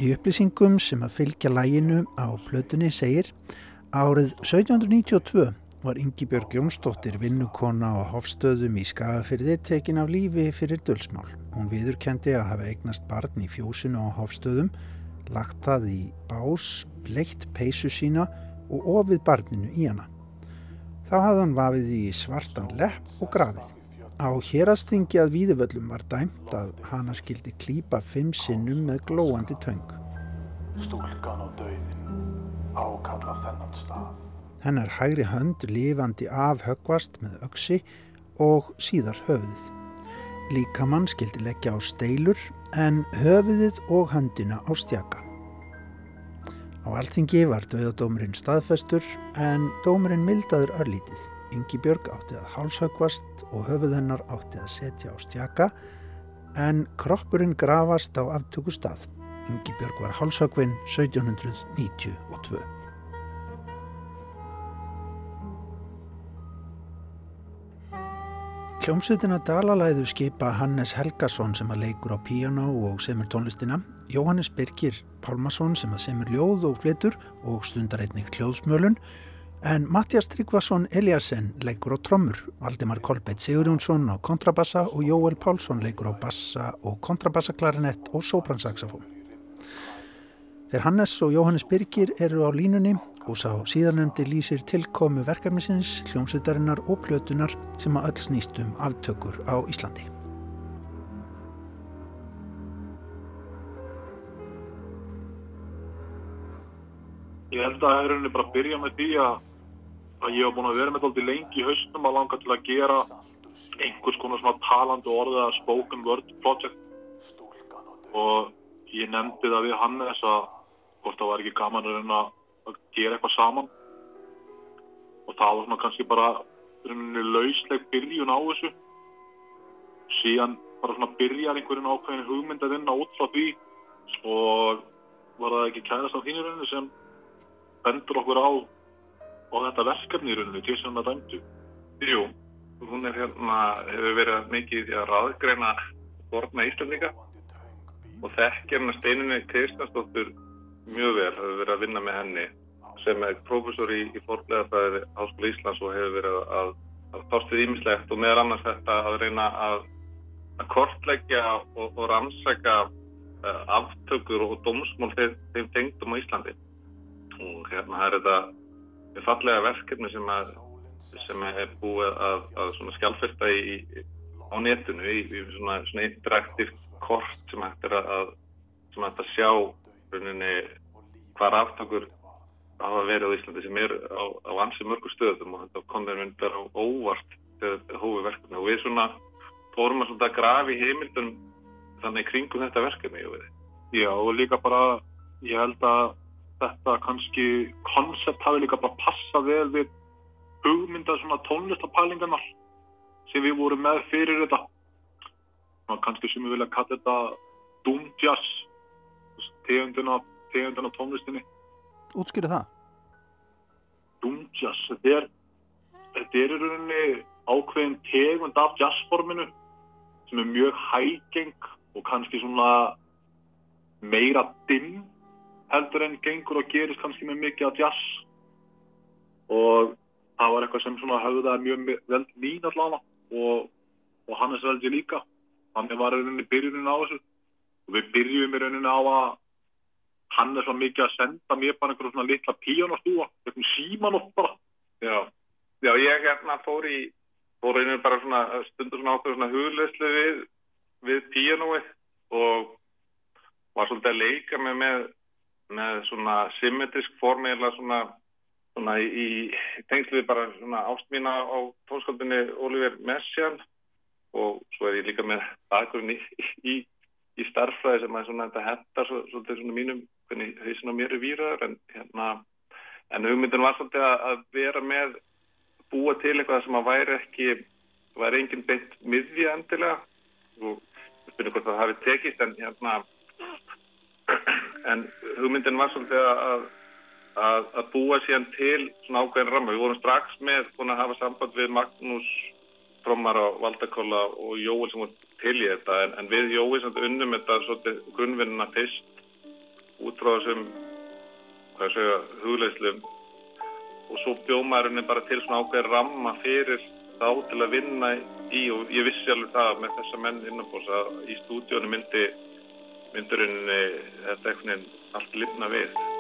Í upplýsingum sem að fylgja læginu á plötunni segir árið 1792 var Ingi Björg Jónsdóttir vinnukona á hofstöðum í Skagafyrði tekin af lífi fyrir dölsmál. Hún viðurkendi að hafa eignast barn í fjósinu á hofstöðum, lagt það í bás, bleitt peysu sína og ofið barninu í hana. Þá hafði hann vafið í svartan lepp og grafið. Á hérastingi að víðuvöllum var dæmt að hana skildi klípa fimm sinnum með glóandi töng. Stúlkan og dauðin ákalla þennan stað. Hennar hægri hönd lifandi af högvast með öksi og síðar höfuðið. Líkamann skildi leggja á steilur en höfuðið og höndina á stjaka. Á alþingi var döðadómurinn staðfestur en dómurinn mildaður örlítið. Ingi Björg átti að hálshögvast og höfuð hennar átti að setja á stjaka en kroppurinn grafast á aftöku stað. Ingi Björg var hálshögvinn 1792. Hljómsveitina Dalalæðu skipa Hannes Helgason sem að leikur á piano og semur tónlistina, Jóhannes Birgir Pálmason sem að semur ljóð og flitur og stundar einnig hljóðsmölun, en Mattias Tryggvason Eliasson leikur á trommur, Valdimar Kolbett Sigurjónsson á kontrabassa og Jóel Pálsson leikur á bassa og kontrabassaklarinett og sopransaxafón. Þeir Hannes og Jóhannes Birgir eru á línunni og sá síðanemdi lýsir tilkomu verkefnisins, hljómsveitarinnar og plötunar sem að öll snýst um aftökur á Íslandi. Ég held að það er henni bara að byrja með því að, að ég hef búin að vera með þetta lengi í haustum að langa til að gera einhvers konar svona talandi orðið að spoken word project. Og ég nefndi það við Hannes að hvort það var ekki gaman að reyna að gera eitthvað saman. Og það var svona kannski bara rauninni lausleg byrjun á þessu. Síðan bara svona byrjar einhverjum ákveðin hugmynd að vinna út frá því. Og var það ekki kærast á þínu rauninni sem bendur okkur á á þetta verkefni í rauninni til sem það dæmdu. Jú, hún er hérna hefur verið mikið í að raðgreina borna Íslandika og þekkir hérna steininni Kristjánsdóttur mjög vel, hefur verið að vinna með henni sem er prófessor í, í forlegaðfæði Háskóla Íslands og hefur verið að, að tástuð ímislegt og meðal annars þetta að reyna að, að kortleggja og, og rannsækja uh, aftökur og dómsmál þeim, tengdum á Íslandi. Og hérna er þetta fallega verkefni sem, að, sem er búið að, að skjálfesta á netinu í, í svona, svona interaktíft kort sem hægt er að að sjá rauninni hvar aftökur hafa verið á Íslandi sem er á, á ansi mörgu stöðum og þetta kom þeir myndar á óvart hófi verkefni. Og við svona fórum að, að grafi heimildum þannig kringum þetta verkefni Já og líka bara ég held að þetta kannski koncept hafi líka bara passað vel við hugmynda svona tónlistapælingarnar sem við vorum með fyrir þetta og kannski sem við vilja kalla þetta doom jazz tegundina, tegundina tónlistinni Útskýra það? Doom jazz þetta er þetta er í rauninni ákveðin tegund af jazzforminu sem er mjög hægeng og kannski svona meira dimm heldur en gengur og gerist kannski með mikið að jazz. Og það var eitthvað sem svona höfðaði mjög vel mín allavega og, og Hannes veldi líka. Þannig var rauninni byrjunin á þessu. Og við byrjum í rauninni á að Hannes var mikið að senda mér bara einhverjum svona litla píjónastúa einhvern síman og bara. Já, Já ég hérna fór í fór rauninni bara svona stundur svona ákveður svona hugleyslu við við píjónúið og var svolítið að leika með með með svona symmetrisk form eða svona, svona í, tengsluði bara svona ástmína á tónskaldinni Oliver Messian og svo er ég líka með bakgrunni í, í, í starfræði sem að svona þetta hendar svolítið svona mínum hvernig hausin á mér er výraður en hérna en hugmyndin var svolítið að vera með búa til eitthvað sem að væri ekki var enginn beint miðja endilega. Og finnum hvort það hafi tekist en hérna en hugmyndin var svolítið að, að, að búa síðan til svona ákveðin ramma. Við vorum strax með búin að hafa samband við Magnús Frommar á Valdakóla og Jóel sem voru til í þetta en, en við Jóel sem unnum þetta svolítið grunnvinnuna fyrst út frá þessum hvað segja, hugleislum og svo bjómaðurinn er bara til svona ákveðin ramma fyrir þá til að vinna í og ég vissi alveg það með þessa menn innanbúrs að í stúdíónu myndi myndurinn þetta einhvern veginn allt lifna við.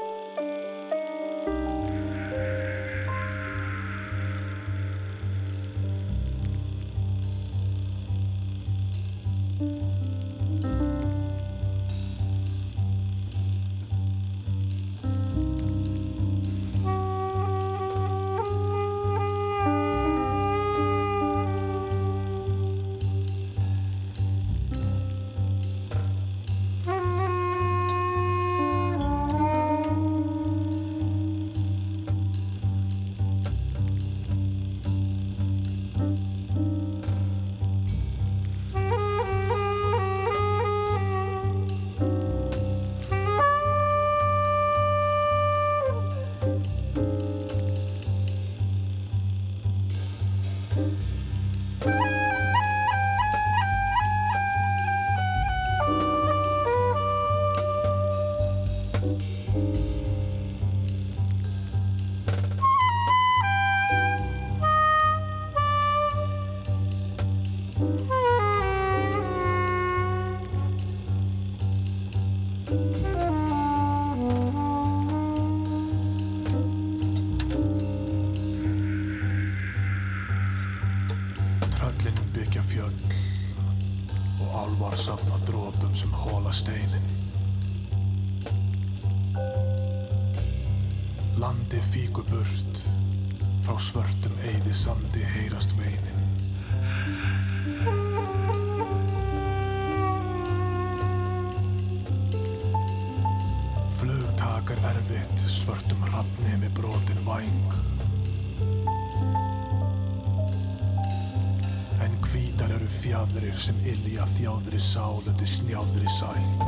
Fjadrir sem ilja þjáðri sálundi snjáðri sæng.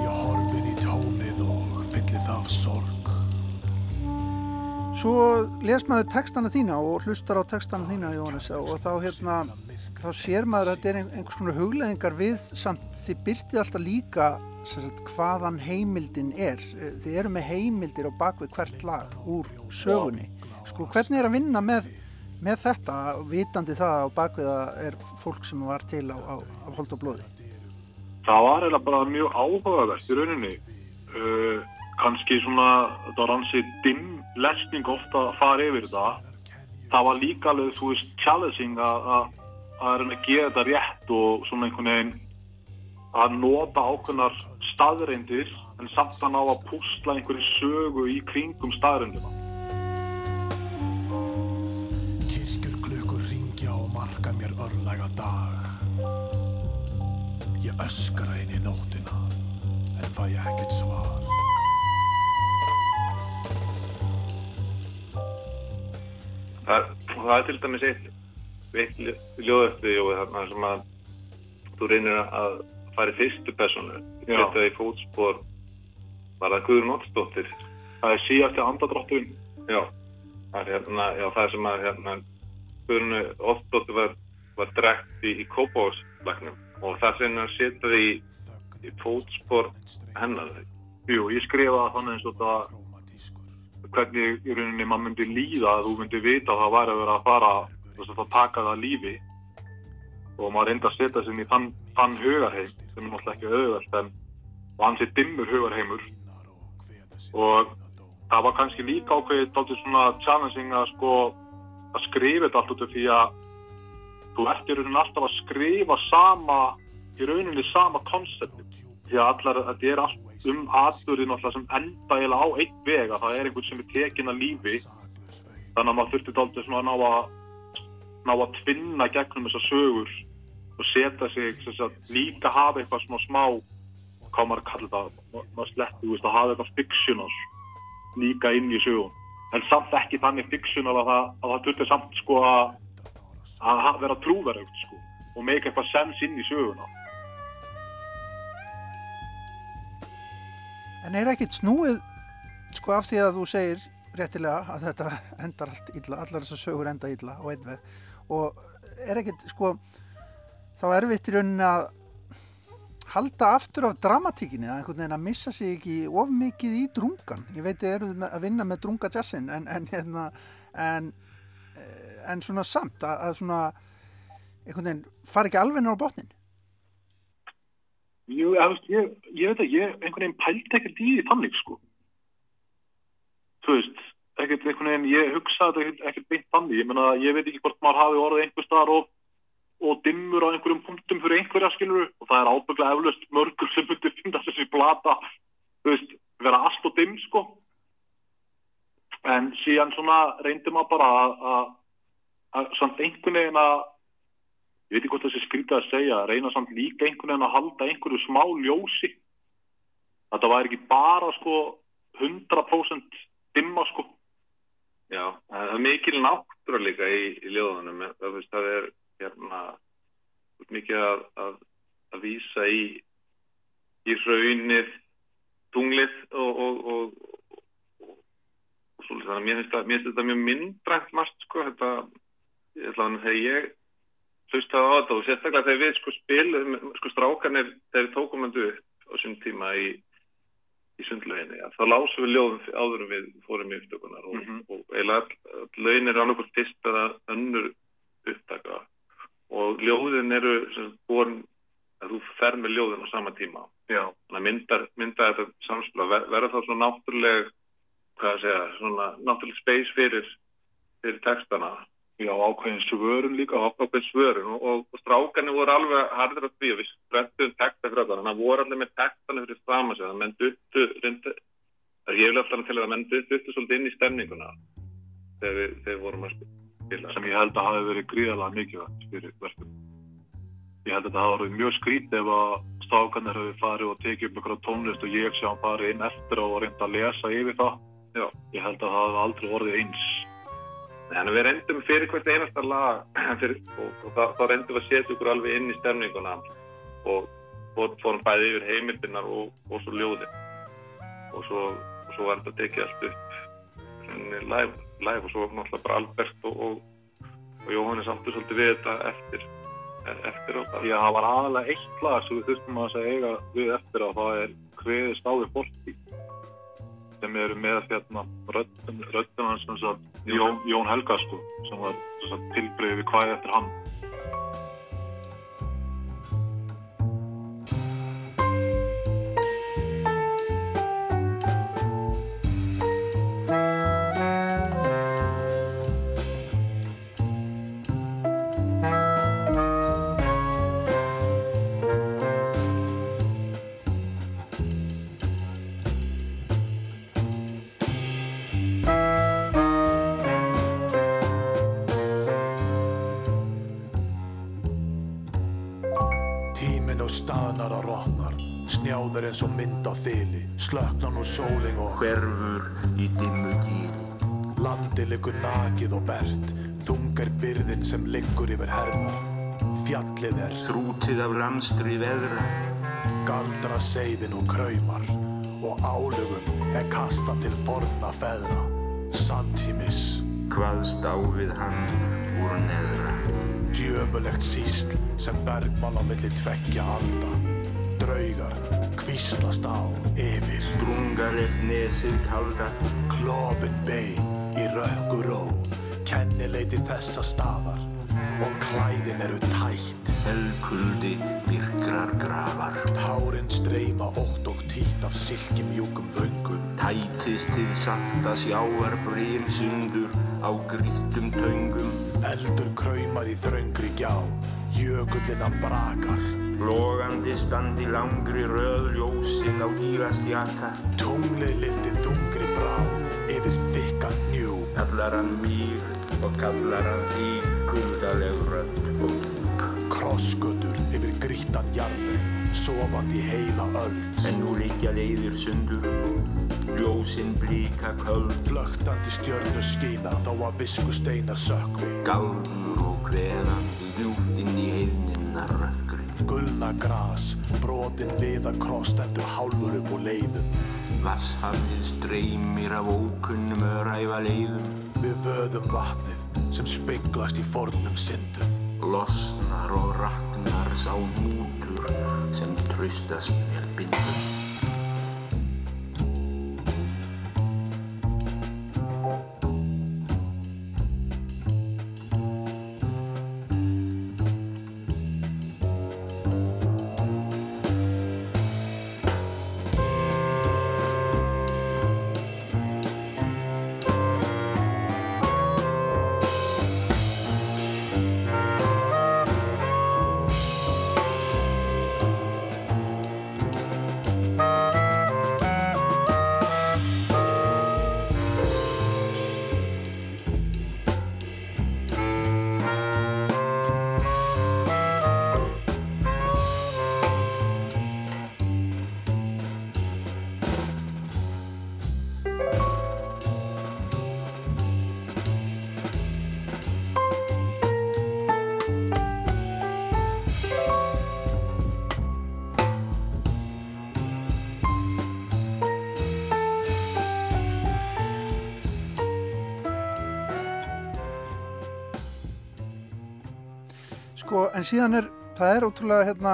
Ég horfin í tómið og fyllið af sorg. Svo les maður textana þína og hlustar á textana þína Jóhannes og þá hérna þá sér maður að þetta er ein- einhvers konar hugleðingar við samt þið byrtið alltaf líka sagt, hvaðan heimildin er þið eru með heimildir á bakvið hvert lag úr sögunni sko hvernig er að vinna með, með þetta vitandi það á bakvið að er fólk sem var til á, á, á hold og blóði Það var eiginlega bara mjög áhugavert í rauninni. Uh, kannski svona, það var hansi dimm lesning ofta að fara yfir þetta. Það var líka alveg, þú veist, challenging að, að reyna að gera þetta rétt og svona einhvern veginn að nota ákveðnar staðreindir en samt að ná að púsla einhverju sögu í kringum staðreindina. Öskra inn í nóttina en fæ ekkert svar. Það, það er til dæmis eitt, eitt ljóðöfti og þarna sem að þú reynir að fara í fyrstu personu, þetta í fótspor var það Guðrún Ottsdóttir Það er síðasti andadrátturinn. já, það er hérna, já, það er sem að hérna, Guðrún Ottsdóttir var, var drekt í, í Kópáðslagnum og það sem að setja því í fótspor hennar. Jú, ég skrifaði þannig eins og þetta hvernig í rauninni maður myndi líða að þú myndi vita að það væri að vera að fara þess að það taka það lífi. Og maður reyndi að setja inn í þann, þann hugarheim sem er náttúrulega ekki auðvelt en hans er dimmur hugarheimur. Og það var kannski líka ákveðið dálítið svona challenging að sko að skrifa þetta allt út af því að þú ert í rauninni alltaf að skrifa sama í rauninni sama konsepti því að allar, þetta er allt um alltaf sem enda eiginlega á einn veg að það er einhvern sem er tekin að lífi. Þannig að maður þurfti dálítið svona að ná að ná að tvinna gegnum þessar sögur og setja sig sagt, líka hafa eitthvað svona smá hvað maður kallar það, ma- maður sletti, veist, að hafa eitthvað fictional líka inn í sögun en samt ekki þannig fiksjónal að það, að það þurfti samt sko að að vera trúverögt sko og meika eitthvað sens inn í söguna. En er ekkit snúið sko af því að þú segir réttilega að þetta endar allt illa, allar þessar sögur enda illa og einveg og er ekkit sko þá erfitt í rauninni að halda aftur af dramatíkinni að einhvern veginn að missa sig ekki of mikið í drungan. Ég veit þið eru að vinna með drunga jazzin en, en, hérna, en, en svona samt að, að svona einhvern veginn fari ekki alveg náður botnin? Jú, ég, ég, veit að ég einhvern veginn pælt ekkert í því þannig sko. Þú veist, ekkert einhvern veginn, ég hugsaði ekkert, beint þannig, ég menna, ég veit ekki hvort maður hafi orðið einhver staðar og, og dimmur á einhverjum punktum fyrir einhverja skiluru og það er ábygglega eflaust mörgur sem myndi finna þessi blata, þú veist, vera allt og dimm sko. En síðan svona reyndi maður bara að, að samt einhvern veginn að ég veit ekki hvort það sé skrítið að segja, reyna samt líka einhvern veginn að halda einhverju smá ljósi. Þetta væri ekki bara sko 100% dimma sko. Já, það er mikil náttúra líka í, í ljóðunum. Það, það er hérna mikið að, að, að vísa í í raunir tunglið og og, og, og, svolítið. Þannig að mér finnst þetta mjög myndrænt margt sko þetta, að þegar ég hlusta á þetta og sérstaklega þegar við sko spilum, sko strákanir þegar við tókum hendu upp á svon tíma í í sundlöginni, þá lásum við ljóðum áðurum við fórum í upptökunar og, mm -hmm. og eiginlega lögin er hvort fyrst eða önnur upptaka og ljóðin eru born að þú fer með ljóðin á sama tíma Já. þannig að mynda, mynda þetta samspila, ver, verða þá svona náttúruleg hvað að segja, svona náttúruleg space fyrir, fyrir textana Já, ákveðin svörun líka. Ákveðin svörun og, og, og strákarnir voru alveg harður að því að við sprettum texta fyrir það. Þannig að voru allir með textana fyrir að segja. Það menn duttu, það er hefðilega alltaf til að það menn duttu svolítið inn í stemninguna þegar við, þegar við vorum að spila. Sem ég held að hafi verið gríðalega mikilvægt fyrir verðum. Ég held að það hafi verið mjög skrítið ef að strákarnir hafi farið og tekið upp einhverja tónlist og ég hann farið inn eftir og reynda að lesa yfir það. Já. Ég held að það hafi aldrei orðið eins. Að við reyndum fyrir hvert einasta lag fyrir, og, og þá, þá reyndum við að setja okkur alveg inn í stemninguna. Og, og fórum bæði yfir heimildinar og, og svo ljóðin. Og svo, svo var þetta tekið allt upp. Live, live og svo náttúrulega bara Albert og Jóhannes áttu svolítið við þetta eftir eftir á það. Já, það var aðalega eitt lag sem við þurftum að segja við eftir á það er hveði stáði fólki sem eru með hérna röddum hans Jón, Jón Helga sko, sem var tilbreyði við hvað eftir hann sóling og hverfur í dimmu gíli landi liggur nakið og bert þungar byrðin sem liggur yfir herðar fjallið er þrútið af ramstri veðra galdra seiðin og kraumar og álugum er kasta til forna feðra. Santimis hvaðst á við hann úr neðra. Djöfulegt sísl sem bergmál á milli tveggja alda kvíslast á. Yfir Drungalegt nesið kalda Klofin bein í rökkur ró. Kennileiti þessa stafar Og klæðin eru tætt. Helkuldi myrkrar grafar. Tárin streyma ótt og títt af silkimjúkum vöngum. Tætist til salta sjáar bryn sundur á grítum töngum. Eldur kraumar í þröngri gjá Jökullinnan brakar. Logandi standi langri röð ljósinn á gígastjaka Tunglið liftið þungri brá yfir þykka njú Kallar hann mýr og kallar hann íð kuldaleg rödd. Krossgötur yfir grítan jarðveg sofandi heila öll En nú liggja leiðir sundur Ljó ljósinn blíka köld. Flögtandi stjörnur skína þó að visku steinar sökvi Gálfur og hverandi Gullna gras, brotin viða krosstendur hálfur upp úr leiðum. Vasshafið streymir af ókunnum öræfa leiðum. Við vöðum vatnið sem speiklast í fornum syndum Losnar og raknar sá nútur sem tröstast mér bindum Sko, en síðan er, það er ótrúlega hérna,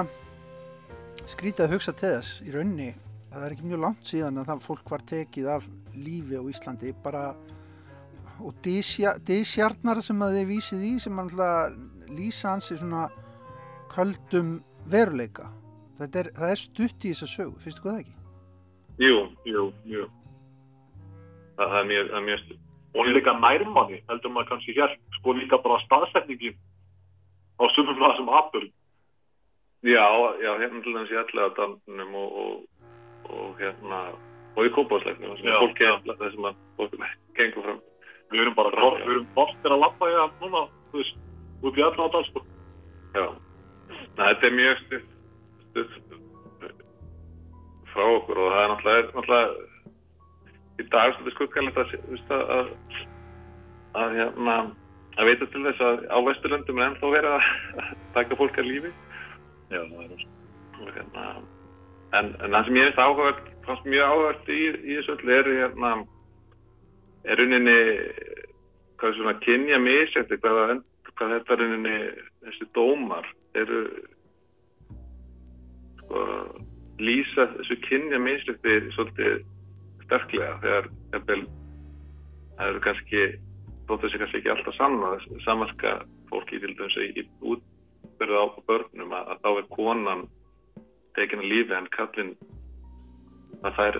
skrítið að hugsa til þess í rauninni. Það er ekki mjög langt síðan að það fólk var tekið af lífi á Íslandi bara og dísjarnar sem að þið vísið í sem alltaf lýsa hans í svona köldum veruleika. Er, það er stutt í þessa sögu, finnst þú það ekki? Jú, jú, jú. Það, er mjög, það er mjög. Og líka nærmanni heldur maður kannski hér, sko líka bara staðsetningin á sumum það sem aðbörn. Já, já, hérna til dæmis í dandunum og, og, og hérna, og í kópásleiknum, er alltaf þessum að fólk gengur fram. Við erum bara, fram, við erum bóttir að lappa í það núna, þú veist, út í allan á dalsbúr. Já, Næ, þetta er mjög stutt, stutt frá okkur og það er náttúrulega, náttúrulega í dag svolítið skuggalegt að, að, að, að hérna, að veita til þess að á Vesturlöndum er ennþá verið að taka fólk að lífi. Já, er hérna, en, en það sem ég finnst áhugavert fannst mjög áhugavert í, í þessu öllu er hérna er rauninni hvað svona kynja misjætti hvað, hvað þetta rauninni þessi dómar? Eru sko lýsa þessu kynja misjætti svolítið sterklega þegar það eru kannski þóttu þessi kannski ekki alltaf sanna samanska fólki til dæmis í útbyrða á börnum að, að þá er konan tekin að lífi en kallin það fær,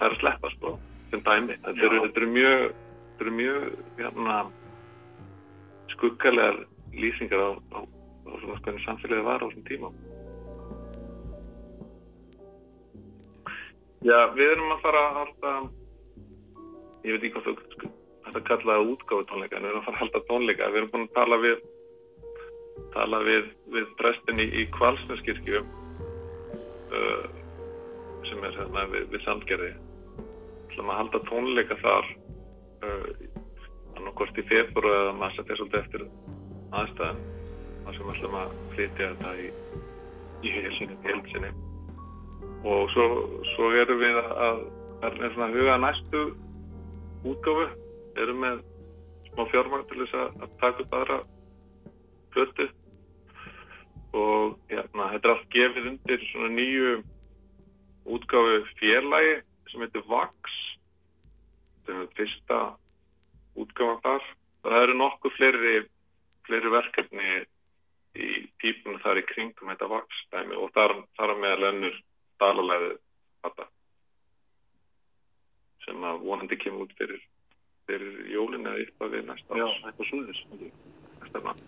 fær að sleppa sko, sem dæmi. Þetta eru, þetta eru mjög, þetta eru mjög hérna, skuggalega lýsingar á, á, á svona hvernig samfélagið var á þessum tíma. Já, við erum að fara að halda ég veit ekki hvað þú þetta kallaði útgáðu tónleika við erum að fara að halda tónleika. Við erum búin að tala við tala við, við prestin í, í Kvalsneskirkju uh, sem er hérna við, við Sandgerði. Við ætlum að halda tónleika þar uh, annarkort í februar eða maður setja svolítið eftir aðstæðan þar sem við ætlum að flytja þetta í, í helsinni og svo, svo erum við að er svona huga næstu útgáfu erum með smá fjármang til þess að taka upp aðra fötu og hérna, þetta er allt gefið undir svona nýju útgáfu félagi sem heitir VAX. Sem er fyrsta útgáfan þar. Það eru nokkuð fleiri fleiri verkefni í típunum þar í kringum þetta VAX dæmi. Og þar, þar með lennur dalalæði þetta sem að vonandi kemur út fyrir fyrir jólun eða eitthvað við næsta Já, eitthvað svoðis næsta mann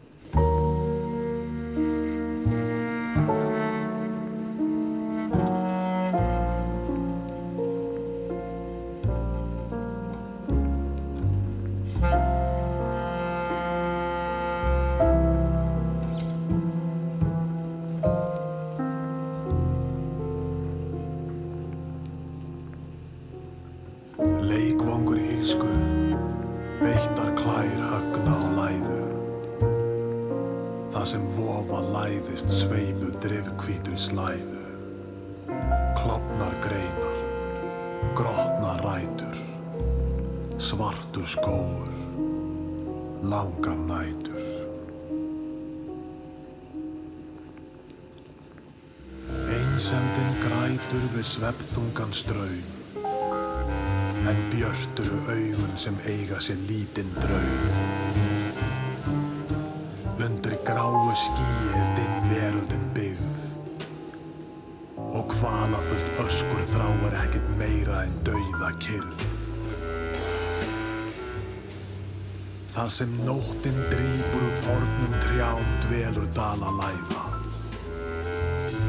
slæðu. Klopnar greinar, grotnar rætur, svartur skóur, langar nætur. Einsemdin grætur við sveppþungan straum en björturu augun sem eiga sér lítinn draum. Undir gráu skíi dauða kyrð. Þar sem nóttin drýpur úr fornum trjám dvelur dala læfa.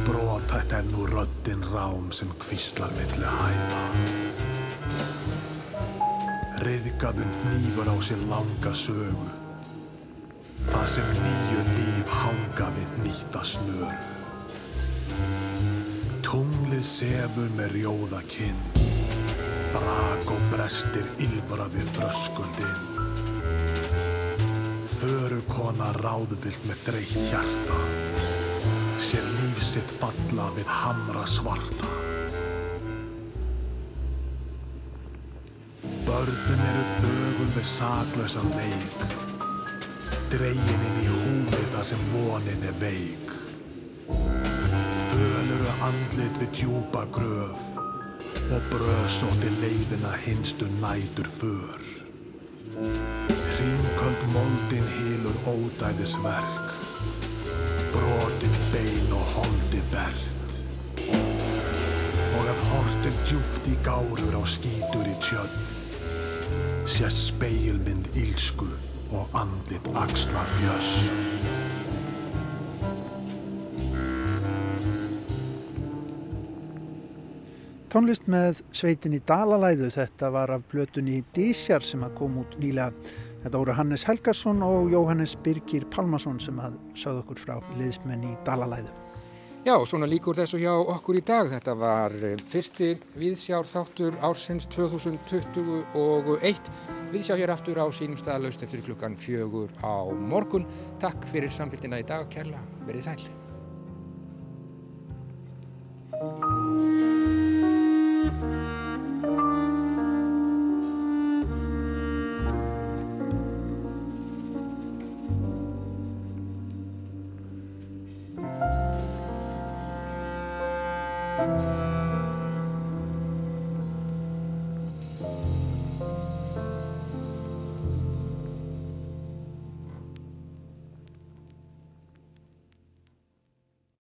Brotætt er nú röddin rám sem kvíslar milli hæða. Riðgafun nýfur á sér langa sögu. Það sem nýju líf hanga við nýtta snöru. Tunglið sefur með rjóða kinn. Brak og brestir ylfra við þröskuldinn. Föru kona ráðvilt með þreytt hjarta. Sér líf sitt falla við hamra svarta. Börnum eru þögul við saklausan leik. Dregin inn í húmi þar sem vonin er veik. Föluru andlit við djúpa gröf og bröðsótti leiðina hinstu nætur för. Hringköld moldin hýlur ódæðisverk, brotin bein og holdi bert. Og ef hort er djúft í gárur á skítur í tjönn, sést speilmynd ílsku og andlit axla fjöss. Tónlist með sveitin í Dalalæðu, þetta var af blötunni Dísjar sem að kom út nýlega. Þetta voru Hannes Helgarsson og Jóhannes Birgir Palmason sem að sögðu okkur frá liðsmenn í Dalalæðu. Já, svona líkur þessu hjá okkur í dag. Þetta var eh, fyrsti viðsjár þáttur ársins 2021. Viðsjá hér aftur á sínum staðalaust eftir klukkan fjögur á morgun. Takk fyrir samfélgina í dag, kærla. Verðið sæl.